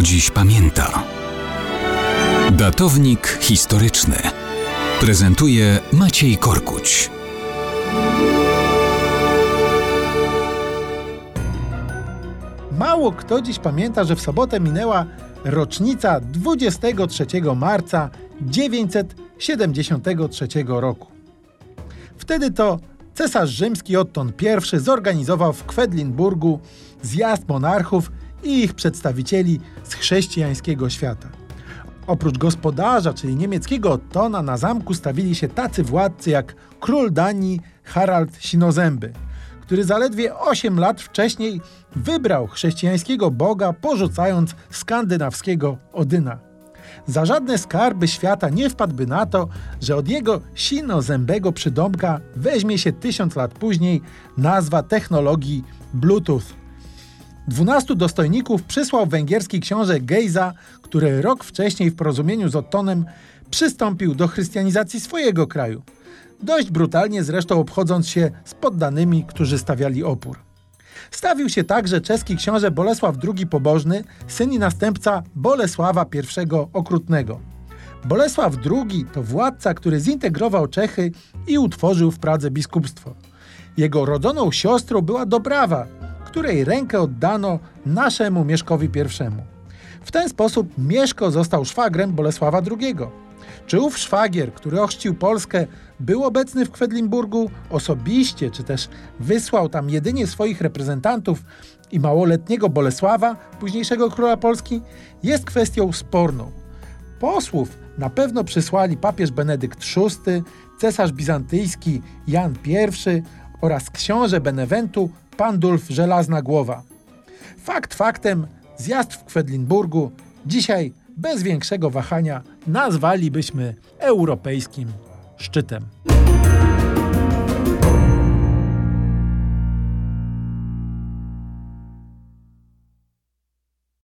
kto dziś pamięta. Datownik historyczny prezentuje Maciej Korkuć. Mało kto dziś pamięta, że w sobotę minęła rocznica 23 marca 973 roku. Wtedy to cesarz rzymski Otton I zorganizował w Kwedlinburgu zjazd monarchów i ich przedstawicieli z chrześcijańskiego świata. Oprócz gospodarza, czyli niemieckiego Ottona, na zamku stawili się tacy władcy jak król Danii Harald Sinozęby, który zaledwie 8 lat wcześniej wybrał chrześcijańskiego boga, porzucając skandynawskiego Odyna. Za żadne skarby świata nie wpadłby na to, że od jego sinozębego przydomka weźmie się tysiąc lat później nazwa technologii Bluetooth. Dwunastu dostojników przysłał węgierski książę Gejza, który rok wcześniej w porozumieniu z Ottonem przystąpił do chrystianizacji swojego kraju. Dość brutalnie zresztą obchodząc się z poddanymi, którzy stawiali opór. Stawił się także czeski książę Bolesław II Pobożny, syn i następca Bolesława I Okrutnego. Bolesław II to władca, który zintegrował Czechy i utworzył w Pradze biskupstwo. Jego rodzoną siostrą była Dobrawa, której rękę oddano naszemu Mieszkowi I. W ten sposób Mieszko został szwagrem Bolesława II. Czy ów szwagier, który ochrzcił Polskę, był obecny w Kwedlinburgu osobiście, czy też wysłał tam jedynie swoich reprezentantów i małoletniego Bolesława, późniejszego króla Polski, jest kwestią sporną. Posłów na pewno przysłali papież Benedykt VI, cesarz bizantyjski Jan I oraz książę Benewentu Pandulf Żelazna Głowa. Fakt faktem, zjazd w Kwedlinburgu dzisiaj bez większego wahania nazwalibyśmy europejskim szczytem.